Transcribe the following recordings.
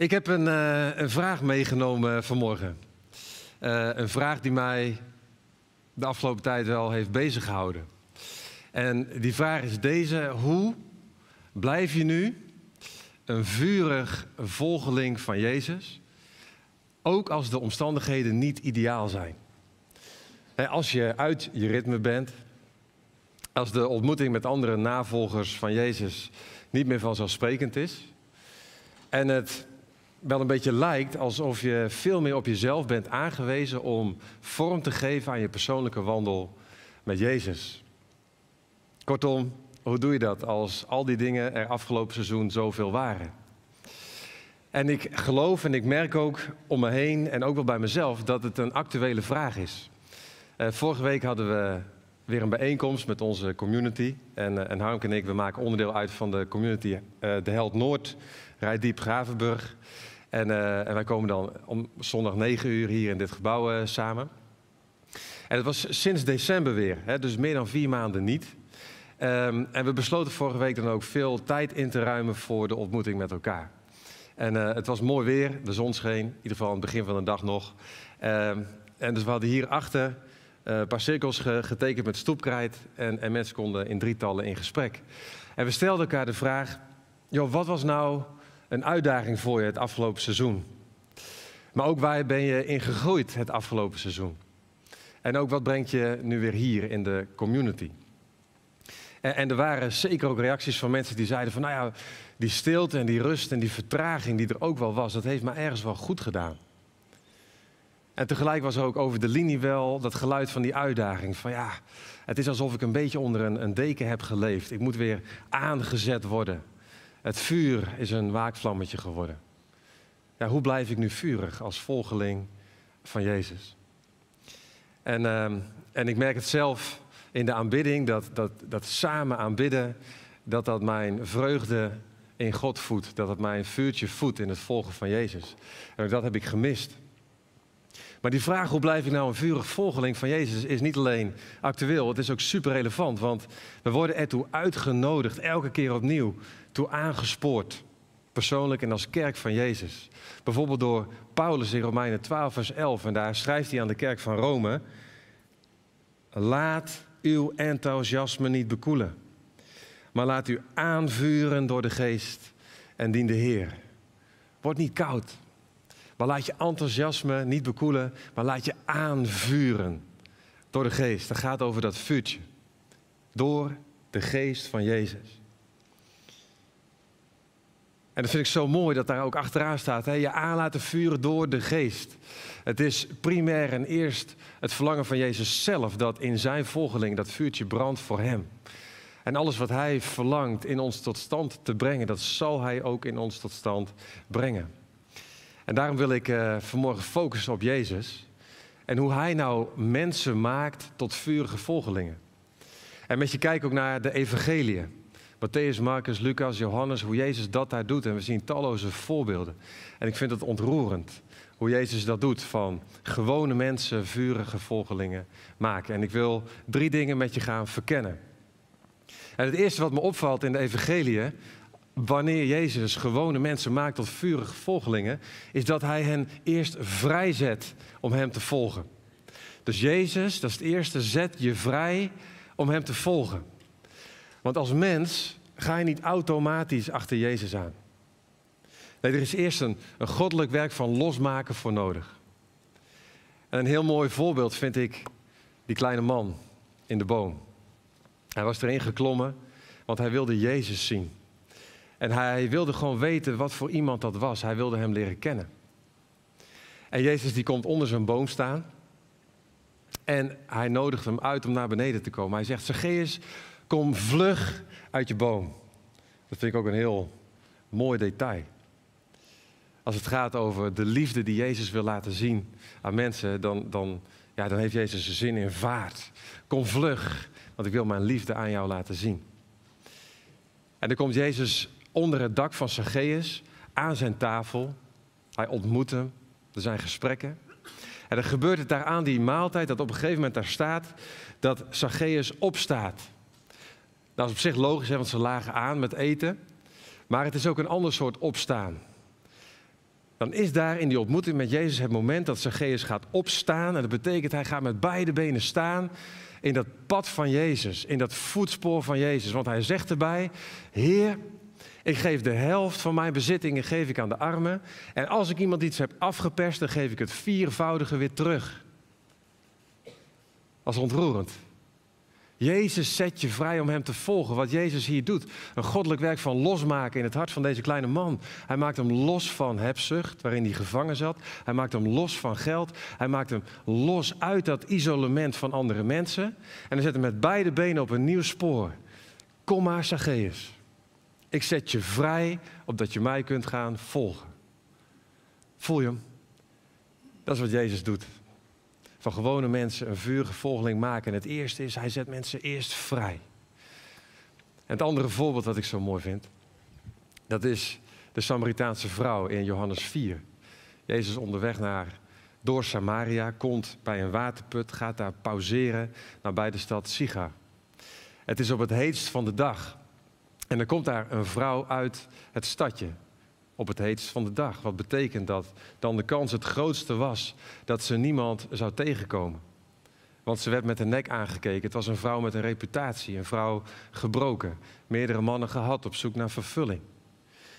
Ik heb een, uh, een vraag meegenomen vanmorgen. Uh, een vraag die mij de afgelopen tijd wel heeft bezig gehouden. En die vraag is deze: hoe blijf je nu een vurig volgeling van Jezus, ook als de omstandigheden niet ideaal zijn? Als je uit je ritme bent, als de ontmoeting met andere navolgers van Jezus niet meer vanzelfsprekend is, en het wel een beetje lijkt alsof je veel meer op jezelf bent aangewezen om vorm te geven aan je persoonlijke wandel met Jezus. Kortom, hoe doe je dat als al die dingen er afgelopen seizoen zoveel waren? En ik geloof en ik merk ook om me heen en ook wel bij mezelf dat het een actuele vraag is. Uh, vorige week hadden we weer een bijeenkomst met onze community. En, uh, en Harmke en ik, we maken onderdeel uit van de community uh, De Held Noord, Rijdiep Gravenburg. En, uh, en, wij komen dan om zondag 9 uur hier in dit gebouw uh, samen. En het was sinds december weer, hè, dus meer dan vier maanden niet. Um, en we besloten vorige week dan ook veel tijd in te ruimen voor de ontmoeting met elkaar. En uh, het was mooi weer, de zon scheen, in ieder geval aan het begin van de dag nog. Um, en dus we hadden hierachter een paar cirkels ge getekend met stoepkrijt en, en mensen konden in drietallen in gesprek. En we stelden elkaar de vraag, joh, wat was nou een uitdaging voor je het afgelopen seizoen. Maar ook waar ben je in gegroeid het afgelopen seizoen? En ook wat brengt je nu weer hier in de community? En, en, er waren zeker ook reacties van mensen die zeiden van, nou ja, die stilte en die rust en die vertraging die er ook wel was, dat heeft me ergens wel goed gedaan. En tegelijk was er ook over de linie wel dat geluid van die uitdaging. Van ja, het is alsof ik een beetje onder een, een deken heb geleefd. Ik moet weer aangezet worden. Het vuur is een waakvlammetje geworden. Ja, hoe blijf ik nu vurig als volgeling van Jezus? En, uh, en ik merk het zelf in de aanbidding, dat, dat, dat samen aanbidden, dat dat mijn vreugde in God voedt. Dat het mijn vuurtje voedt in het volgen van Jezus. En dat heb ik gemist. Maar die vraag, hoe blijf ik nou een vurig volgeling van Jezus, is niet alleen actueel, het is ook super relevant. Want we worden ertoe uitgenodigd, elke keer opnieuw, toe aangespoord. Persoonlijk en als kerk van Jezus. Bijvoorbeeld door Paulus in Romeinen 12, vers 11. En daar schrijft hij aan de kerk van Rome: Laat uw enthousiasme niet bekoelen, maar laat u aanvuren door de geest en dien de Heer. Word niet koud, maar laat je enthousiasme niet bekoelen, maar laat je aanvuren door de geest. Dat gaat over dat vuurtje. Door de geest van Jezus. En dat vind ik zo mooi dat daar ook achteraan staat. Hè? Je aan laten vuren door de geest. Het is primair en eerst het verlangen van Jezus zelf dat in zijn volgeling dat vuurtje brandt voor hem. En alles wat hij verlangt in ons tot stand te brengen, dat zal hij ook in ons tot stand brengen. En daarom wil ik uh, vanmorgen focussen op Jezus en hoe hij nou mensen maakt tot vurige volgelingen. En met je kijken ook naar de evangeliën. Matthäus, Marcus, Lucas, Johannes, hoe Jezus dat daar doet. En we zien talloze voorbeelden. En ik vind het ontroerend hoe Jezus dat doet. Van gewone mensen, vurige volgelingen maken. En ik wil drie dingen met je gaan verkennen. En het eerste wat me opvalt in de evangelie, wanneer Jezus gewone mensen maakt tot vurige volgelingen, is dat hij hen eerst vrijzet om hem te volgen. Dus Jezus, dat is het eerste, zet je vrij om hem te volgen. Want als mens ga je niet automatisch achter Jezus aan. Nee, er is eerst een, een goddelijk werk van losmaken voor nodig. En een heel mooi voorbeeld vind ik die kleine man in de boom. Hij was erin geklommen, want hij wilde Jezus zien. En hij wilde gewoon weten wat voor iemand dat was. Hij wilde hem leren kennen. En Jezus die komt onder zijn boom staan. En hij nodigt hem uit om naar beneden te komen. Hij zegt, Zacchaeus, Kom vlug uit je boom. Dat vind ik ook een heel mooi detail. Als het gaat over de liefde die Jezus wil laten zien aan mensen, dan, dan, ja, dan heeft Jezus een zin in vaart. Kom vlug, want ik wil mijn liefde aan jou laten zien. En dan komt Jezus onder het dak van Zacchaeus aan zijn tafel. Hij ontmoet hem, er zijn gesprekken. En dan gebeurt het daar aan die maaltijd dat op een gegeven moment daar staat dat Zacchaeus opstaat. Dat is op zich logisch, hè, want ze lagen aan met eten. Maar het is ook een ander soort opstaan. dan is daar in die ontmoeting met Jezus het moment dat Zacchaeus gaat opstaan. En dat betekent hij gaat met beide benen staan in dat pad van Jezus, in dat voetspoor van Jezus. Want hij zegt erbij, Heer, ik geef de helft van mijn bezittingen geef ik aan de armen. En als ik iemand iets heb afgeperst, dan geef ik het viervoudige weer terug. Als ontroerend. Jezus zet je vrij om hem te volgen. Wat Jezus hier doet. Een goddelijk werk van losmaken in het hart van deze kleine man. Hij maakt hem los van hebzucht, waarin hij gevangen zat. Hij maakt hem los van geld. Hij maakt hem los uit dat isolement van andere mensen. En hij zet hem met beide benen op een nieuw spoor. Kom maar, Zacchaeus. Ik zet je vrij opdat je mij kunt gaan volgen. Voel je hem? Dat is wat Jezus doet van gewone mensen een vurige volgeling maken. En het eerste is, hij zet mensen eerst vrij. En het andere voorbeeld wat ik zo mooi vind, dat is de Samaritaanse vrouw in Johannes 4. Jezus onderweg naar, door Samaria, komt bij een waterput, gaat daar pauzeren nabij de stad Siga. Het is op het heetst van de dag. En er komt daar een vrouw uit het stadje, op het heetst van de dag. Wat betekent dat dan de kans het grootste was dat ze niemand zou tegenkomen. Want ze werd met de nek aangekeken. Het was een vrouw met een reputatie, een vrouw gebroken. Meerdere mannen gehad op zoek naar vervulling.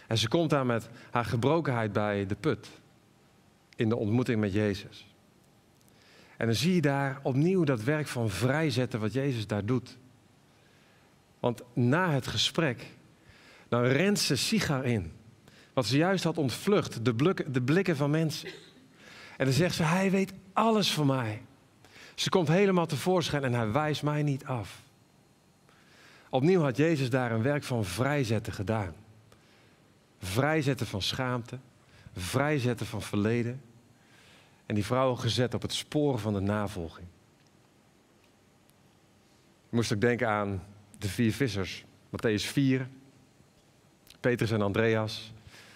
En ze komt daar met haar gebrokenheid bij de put. In de ontmoeting met Jezus. En dan zie je daar opnieuw dat werk van vrijzetten wat Jezus daar doet. Want na het gesprek, dan rent ze Sigar in. Wat ze juist had ontvlucht, de de blikken van mensen. En dan zegt ze, hij weet alles van mij. Ze komt helemaal tevoorschijn en hij wijst mij niet af. Opnieuw had Jezus daar een werk van vrijzetten gedaan. Vrijzetten van schaamte, vrijzetten van verleden. En die vrouw gezet op het spoor van de navolging. Moest ook denken aan de vier vissers. Matthäus 4, Petrus en Andreas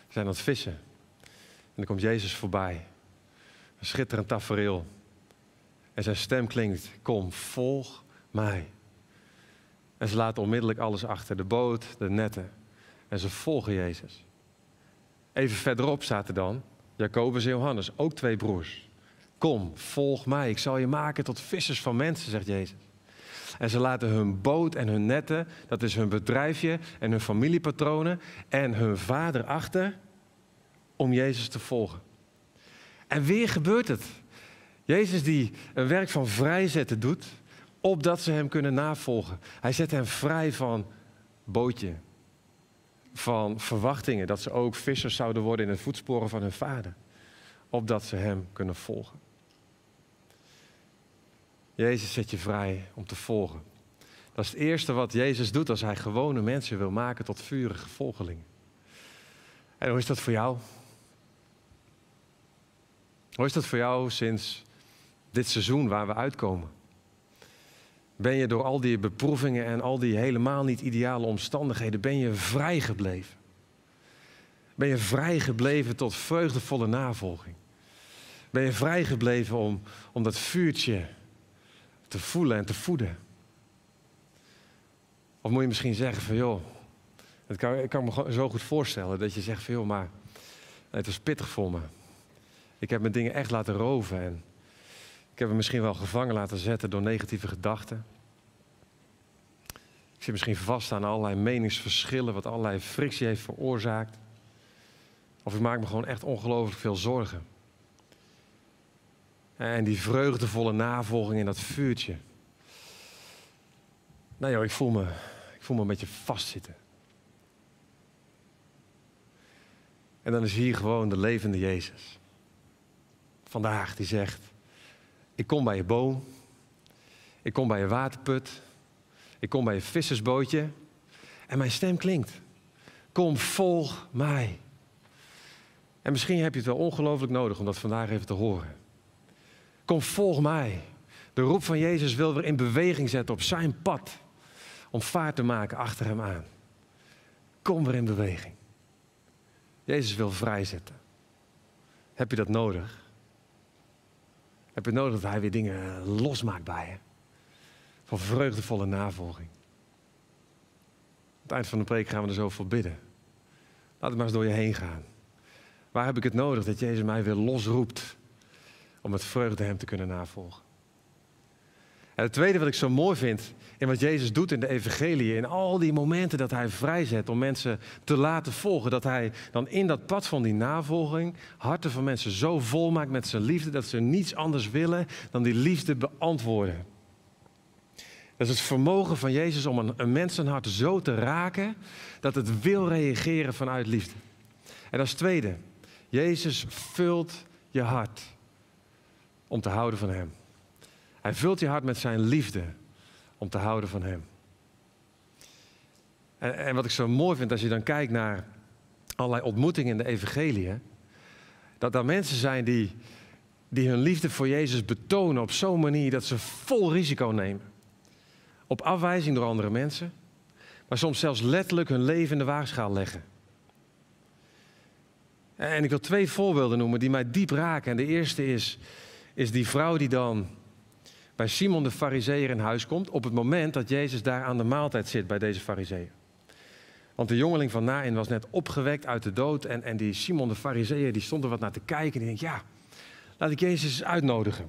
zijn aan het vissen. En dan komt Jezus voorbij. Een schitterend tafereel. En zijn stem klinkt: Kom, volg mij. En ze laten onmiddellijk alles achter: de boot, de netten. En ze volgen Jezus. Even verderop zaten dan Jacobus en Johannes, ook twee broers. Kom, volg mij. Ik zal je maken tot vissers van mensen, zegt Jezus. En ze laten hun boot en hun netten, dat is hun bedrijfje en hun familiepatronen en hun vader achter om Jezus te volgen. En weer gebeurt het. Jezus die een werk van vrijzetten doet, opdat ze hem kunnen navolgen. Hij zet hen vrij van bootje, van verwachtingen dat ze ook vissers zouden worden in het voetsporen van hun vader, opdat ze hem kunnen volgen. Jezus zet je vrij om te volgen. Dat is het eerste wat Jezus doet als hij gewone mensen wil maken tot vurige volgelingen. En hoe is dat voor jou? Hoe is dat voor jou sinds dit seizoen waar we uitkomen? Ben je door al die beproevingen en al die helemaal niet ideale omstandigheden, ben je vrijgebleven? Ben je vrijgebleven tot vreugdevolle navolging? Ben je vrijgebleven om, om dat vuurtje te voelen en te voeden? Of moet je misschien zeggen van joh, kan, ik kan me zo goed voorstellen dat je zegt van joh, maar het was pittig voor me. Ik heb mijn dingen echt laten roven en ik heb me misschien wel gevangen laten zetten door negatieve gedachten. Ik zit misschien vast aan allerlei meningsverschillen, wat allerlei frictie heeft veroorzaakt. Of ik maak me gewoon echt ongelooflijk veel zorgen. En die vreugdevolle navolging in dat vuurtje. Nou joh, ik voel me, ik voel me een beetje vastzitten. En dan is hier gewoon de levende Jezus vandaag die zegt: Ik kom bij je boom, ik kom bij je waterput, ik kom bij je vissersbootje en mijn stem klinkt: Kom, volg mij. En misschien heb je het wel ongelooflijk nodig om dat vandaag even te horen. Kom, volg mij. De roep van Jezus wil weer in beweging zetten op zijn pad. Om vaart te maken achter hem aan. Kom weer in beweging. Jezus wil vrijzetten. Heb je dat nodig? heb je nodig dat hij weer dingen losmaakt bij je. Van vreugdevolle navolging. Aan het eind van de preek gaan we er zo voor bidden. Laat het maar eens door je heen gaan. Waar heb ik het nodig dat Jezus mij weer losroept om met vreugde Hem te kunnen navolgen? En het tweede wat ik zo mooi vind in wat Jezus doet in de evangelie, in al die momenten dat Hij vrijzet om mensen te laten volgen, dat Hij dan in dat pad van die navolging harten van mensen zo vol maakt met zijn liefde dat ze niets anders willen dan die liefde beantwoorden. Dat is het vermogen van Jezus om een, een mensenhart zo te raken dat het wil reageren vanuit liefde. En als tweede, Jezus vult je hart om te houden van Hem. Hij vult je hart met zijn liefde om te houden van Hem. En, en wat ik zo mooi vind als je dan kijkt naar allerlei ontmoetingen in de evangelie, dat er mensen zijn die, die hun liefde voor Jezus betonen op zo'n manier dat ze vol risico nemen. Op afwijzing door andere mensen, maar soms zelfs letterlijk hun leven in de waagschaal leggen. En ik wil twee voorbeelden noemen die mij diep raken. En de eerste is, is die vrouw die dan bij Simon de Farizeeër in huis komt op het moment dat Jezus daar aan de maaltijd zit bij deze Farizeeër. Want de jongeling van Nain was net opgewekt uit de dood en, en die Simon de Farizeeër die stond er wat naar te kijken en die denkt, ja, laat ik Jezus uitnodigen.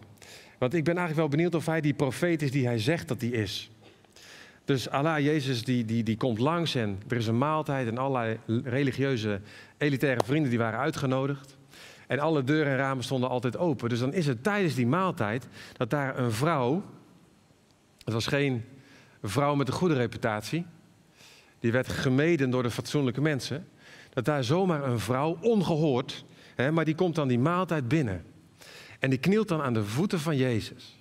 Want ik ben eigenlijk wel benieuwd of hij die profeet is die hij zegt dat hij is. Dus Allah, Jezus, die, die, die komt langs en er is een maaltijd en allerlei religieuze elitaire vrienden die waren uitgenodigd. En alle deuren en ramen stonden altijd open. Dus dan is het tijdens die maaltijd dat daar een vrouw, het was geen vrouw met een goede reputatie, die werd gemeden door de fatsoenlijke mensen, dat daar zomaar een vrouw, ongehoord, hè, maar die komt dan die maaltijd binnen. En die knielt dan aan de voeten van Jezus.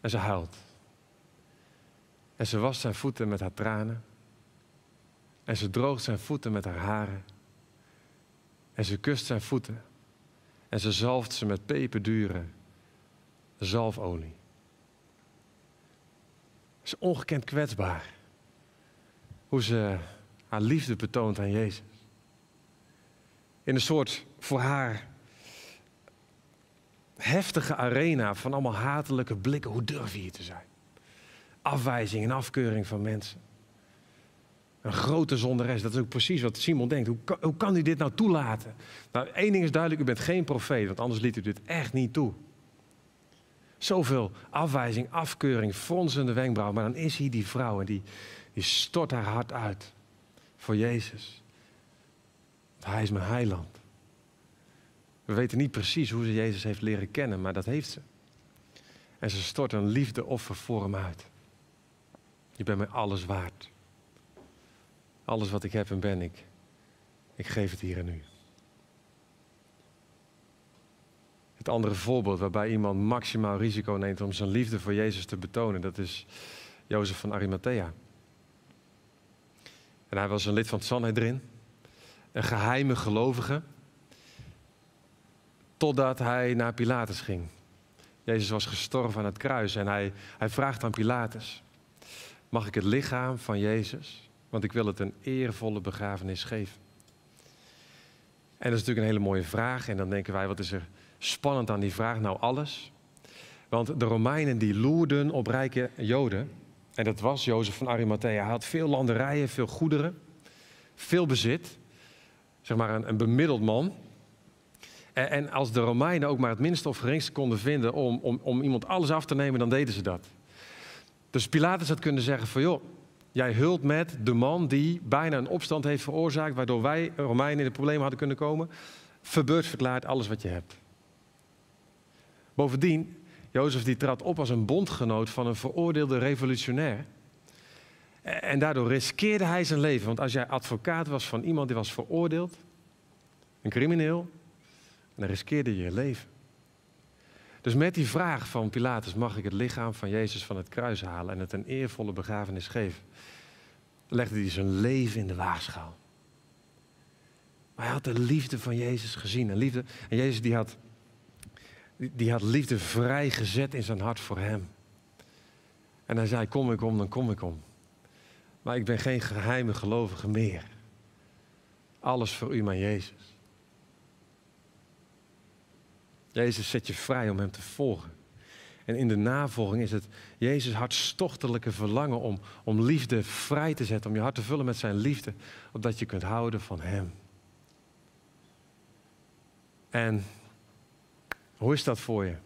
En ze huilt. En ze wast zijn voeten met haar tranen. En ze droogt zijn voeten met haar haren. En ze kust zijn voeten. En ze zalft ze met peperdure zalfolie. Ze is ongekend kwetsbaar. Hoe ze haar liefde betoont aan Jezus. In een soort voor haar heftige arena van allemaal hatelijke blikken. Hoe durf je hier te zijn? Afwijzing en afkeuring van mensen. Een grote zonderes. Dat is ook precies wat Simon denkt. Hoe kan, hoe kan u dit nou toelaten? Nou, één ding is duidelijk. U bent geen profeet. Want anders liet u dit echt niet toe. Zoveel afwijzing, afkeuring, fronsende wenkbrauw. Maar dan is hier die vrouw en die, stort haar hart uit voor Jezus. Hij is mijn heiland. We weten niet precies hoe ze Jezus heeft leren kennen, maar dat heeft ze. En ze stort een liefdeoffer voor hem uit. Je bent mij alles waard. Alles wat ik heb en ben ik. Ik geef het hier en nu. Het andere voorbeeld waarbij iemand maximaal risico neemt om zijn liefde voor Jezus te betonen, dat is Jozef van Arimathea. En hij was een lid van het Sanhedrin, een geheime gelovige, totdat hij naar Pilatus ging. Jezus was gestorven aan het kruis en hij, hij vraagt aan Pilatus, mag ik het lichaam van Jezus want ik wil het een eervolle begrafenis geven. En dat is natuurlijk een hele mooie vraag. En dan denken wij, wat is er spannend aan die vraag? Nou, alles. Want de Romeinen die loerden op rijke Joden. En dat was Jozef van Arimathea. Hij had veel landerijen, veel goederen, veel bezit. Zeg maar een, een bemiddeld man. En, en, als de Romeinen ook maar het minste of geringste konden vinden om, om, om iemand alles af te nemen, dan deden ze dat. Dus Pilatus had kunnen zeggen van joh, Jij hult met de man die bijna een opstand heeft veroorzaakt, waardoor wij Romeinen in de problemen hadden kunnen komen. Verbeurd verklaart alles wat je hebt. Bovendien, Jozef die trad op als een bondgenoot van een veroordeelde revolutionair. En daardoor riskeerde hij zijn leven. Want als jij advocaat was van iemand die was veroordeeld, een crimineel, dan riskeerde je je leven. Dus met die vraag van Pilatus mag ik het lichaam van Jezus van het kruis halen en het een eervolle begrafenis geven, legde hij zijn leven in de waagschaal. Maar hij had de liefde van Jezus gezien. En, liefde, en Jezus die had, die had liefde vrijgezet in zijn hart voor hem. En hij zei, kom ik om, dan kom ik om. Maar ik ben geen geheime gelovige meer. Alles voor u, mijn Jezus. Jezus zet je vrij om Hem te volgen. En in de navolging is het Jezus hartstochtelijke verlangen om, om liefde vrij te zetten, om je hart te vullen met Zijn liefde, opdat je kunt houden van Hem. En hoe is dat voor je?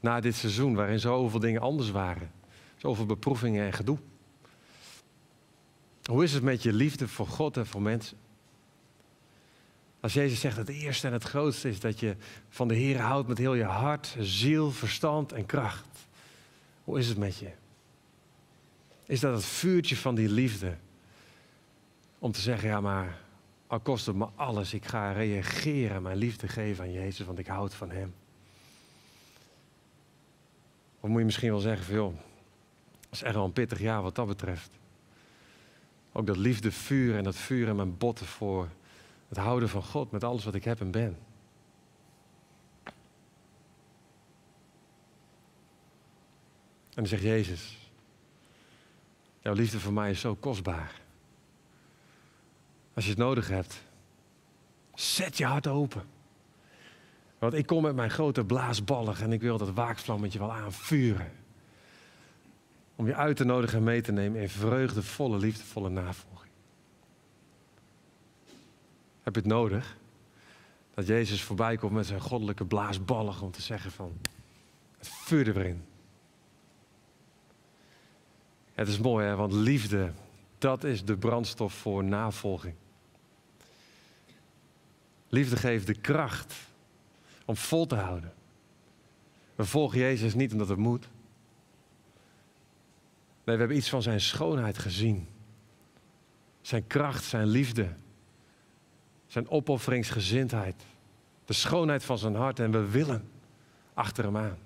Na dit seizoen waarin zoveel dingen anders waren. Zoveel beproevingen en gedoe. Hoe is het met je liefde voor God en voor mensen? Als Jezus zegt dat het eerste en het grootste is dat je van de Heer houdt met heel je hart, ziel, verstand en kracht. Hoe is het met je? Is dat het vuurtje van die liefde? Om te zeggen, ja maar, al kost het me alles, ik ga reageren en mijn liefde geven aan Jezus, want ik houd van Hem. Of moet je misschien wel zeggen, joh, dat is echt wel een pittig jaar wat dat betreft. Ook dat liefde, vuur en dat vuur in mijn botten voor het houden van God met alles wat ik heb en ben. En dan zegt Jezus, jouw liefde voor mij is zo kostbaar. Als je het nodig hebt, zet je hart open. Want ik kom met mijn grote blaasballig en ik wil dat waakvlammetje wel aanvuren. Om je uit te nodigen en mee te nemen in vreugdevolle, liefdevolle navolging. Heb je het nodig? Dat Jezus voorbij komt met zijn goddelijke blaasballig om te zeggen van, het vuur erin. Het is mooi hè, want liefde, dat is de brandstof voor navolging. Liefde geeft de kracht om vol te houden. We volgen Jezus niet omdat het moet. Nee, we hebben iets van zijn schoonheid gezien. Zijn kracht, zijn liefde. Zijn opofferingsgezindheid. De schoonheid van zijn hart. En we willen achter hem aan.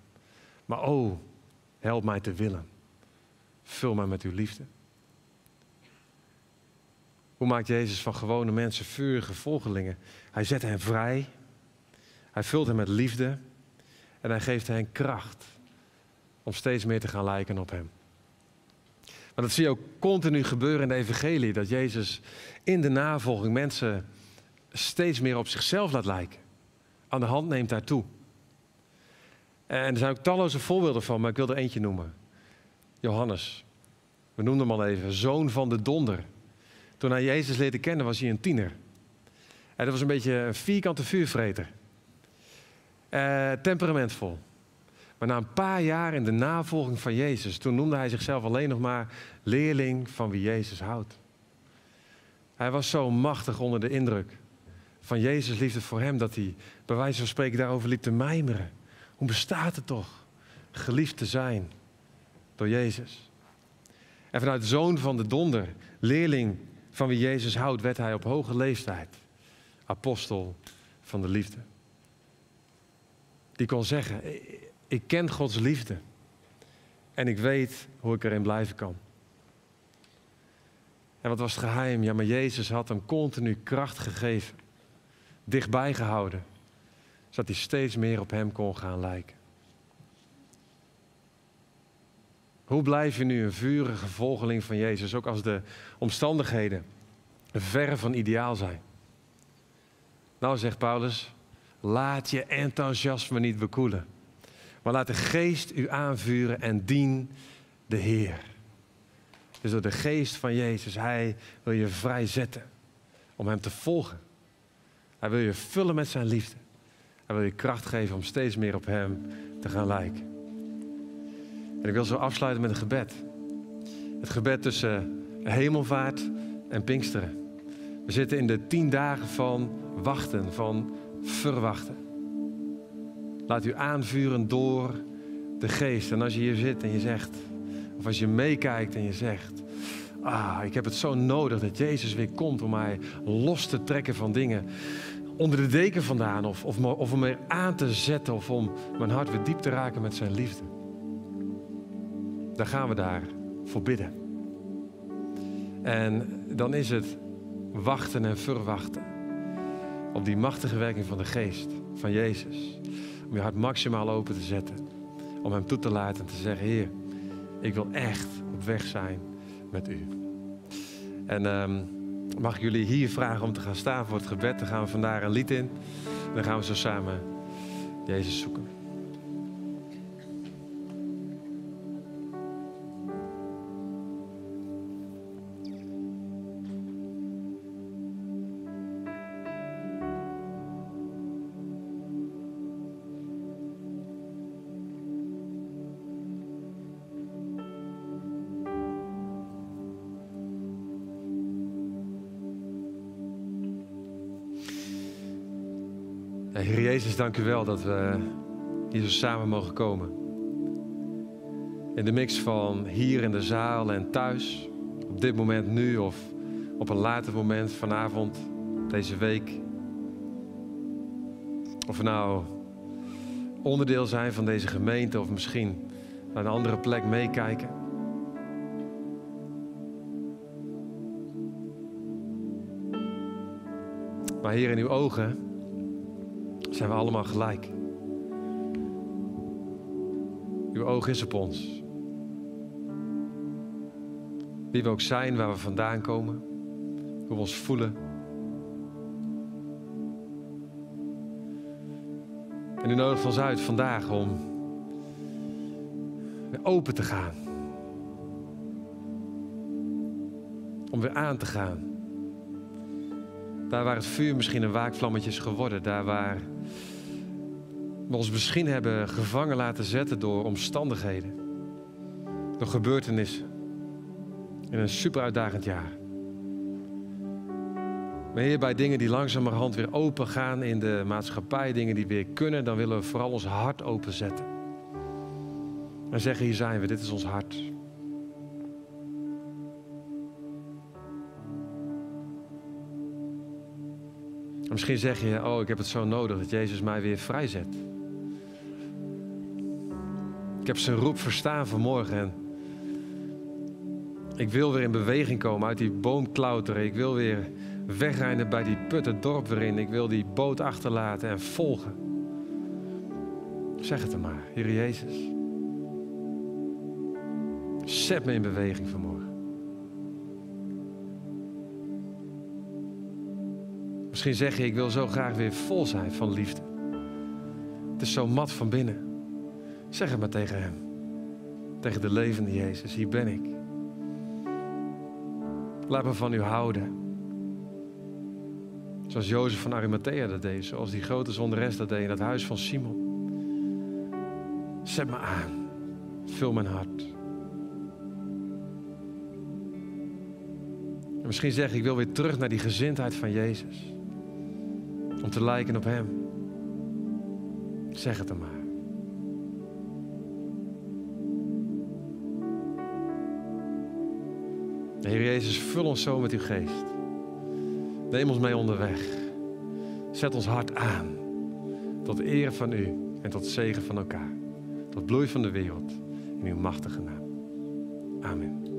Maar oh, help mij te willen. Vul mij met uw liefde. Hoe maakt Jezus van gewone mensen vurige volgelingen? Hij zet hen vrij. Hij vult hen met liefde. En hij geeft hen kracht om steeds meer te gaan lijken op hem. Maar dat zie je ook continu gebeuren in de evangelie. Dat Jezus in de navolging mensen steeds meer op zichzelf laat lijken. Aan de hand neemt daartoe. En er zijn ook talloze voorbeelden van, maar ik wil er eentje noemen. Johannes. We noemden hem al even. Zoon van de donder. Toen hij Jezus leerde kennen was hij een tiener. En dat was een beetje een vierkante vuurvreter. Uh, temperamentvol. Maar na een paar jaar in de navolging van Jezus, toen noemde hij zichzelf alleen nog maar leerling van wie Jezus houdt. Hij was zo machtig onder de indruk van Jezus' liefde voor hem, dat hij bij wijze van spreken daarover liep te mijmeren. Hoe bestaat het toch, geliefd te zijn door Jezus? En vanuit de zoon van de donder, leerling van wie Jezus houdt, werd hij op hoge leeftijd apostel van de liefde. Die kon zeggen, ik ken Gods liefde en ik weet hoe ik erin blijven kan. En wat was het geheim? Ja, maar Jezus had hem continu kracht gegeven, dichtbij gehouden, zodat hij steeds meer op hem kon gaan lijken. Hoe blijf je nu een vurige volgeling van Jezus, ook als de omstandigheden ver van ideaal zijn? Nou, zegt Paulus, laat je enthousiasme niet bekoelen. Maar laat de geest u aanvuren en dien de Heer. Dus door de geest van Jezus, Hij wil je vrijzetten om Hem te volgen. Hij wil je vullen met zijn liefde. Hij wil je kracht geven om steeds meer op Hem te gaan lijken. En ik wil zo afsluiten met een gebed. Het gebed tussen hemelvaart en Pinksteren. We zitten in de tien dagen van wachten, van verwachten. Laat u aanvuren door de geest. En als je hier zit en je zegt, of als je meekijkt en je zegt, ah, ik heb het zo nodig dat Jezus weer komt om mij los te trekken van dingen onder de deken vandaan, of, of, of om er aan te zetten, of om mijn hart weer diep te raken met zijn liefde. Dan gaan we daar voor bidden. En dan is het wachten en verwachten op die machtige werking van de geest, van Jezus. Om je hart maximaal open te zetten. Om hem toe te laten en te zeggen, Heer, ik wil echt op weg zijn met u. En um, mag ik jullie hier vragen om te gaan staan voor het gebed. Dan gaan we vandaar een lied in. Dan gaan we zo samen Jezus zoeken. Dank u wel dat we hier zo samen mogen komen. In de mix van hier in de zaal en thuis, op dit moment nu of op een later moment, vanavond, deze week. Of we nou onderdeel zijn van deze gemeente of misschien naar een andere plek meekijken. Maar hier in uw ogen zijn we allemaal gelijk. Uw oog is op ons. Wie we ook zijn, waar we vandaan komen, hoe we ons voelen. En u nodigt ons uit vandaag om weer open te gaan. Om weer aan te gaan. Daar waar het vuur misschien een waakvlammetje is geworden. Daar waar we ons misschien hebben gevangen laten zetten door omstandigheden. Door gebeurtenissen. In een super uitdagend jaar. Maar Heer, bij dingen die langzamerhand weer open gaan in de maatschappij, dingen die weer kunnen, dan willen we vooral ons hart openzetten. En zeggen, hier zijn we, dit is ons hart. Misschien zeg je, oh, ik heb het zo nodig dat Jezus mij weer vrijzet. Ik heb zijn roep verstaan vanmorgen en ik wil weer in beweging komen, uit die boom. Ik wil weer wegrijden bij die put het dorp weer in. Ik wil die boot achterlaten en volgen. Zeg het er maar, Heer Jezus. Zet me in beweging vanmorgen. Misschien zeg je, ik wil zo graag weer vol zijn van liefde. Het is zo mat van binnen. Zeg het maar tegen hem. Tegen de levende Jezus, hier ben ik. Laat me van u houden. Zoals Jozef van Arimathea dat deed. Zoals die grote zonderes dat deed in het huis van Simon. Zet me aan. Vul mijn hart. En misschien zeg ik, ik wil weer terug naar die gezindheid van Jezus. Te lijken op Hem. Zeg het dan maar. Heer Jezus, vul ons zo met uw geest. Neem ons mee onderweg. Zet ons hart aan. Tot eer van u en tot zegen van elkaar. Tot bloei van de wereld. In uw machtige naam. Amen.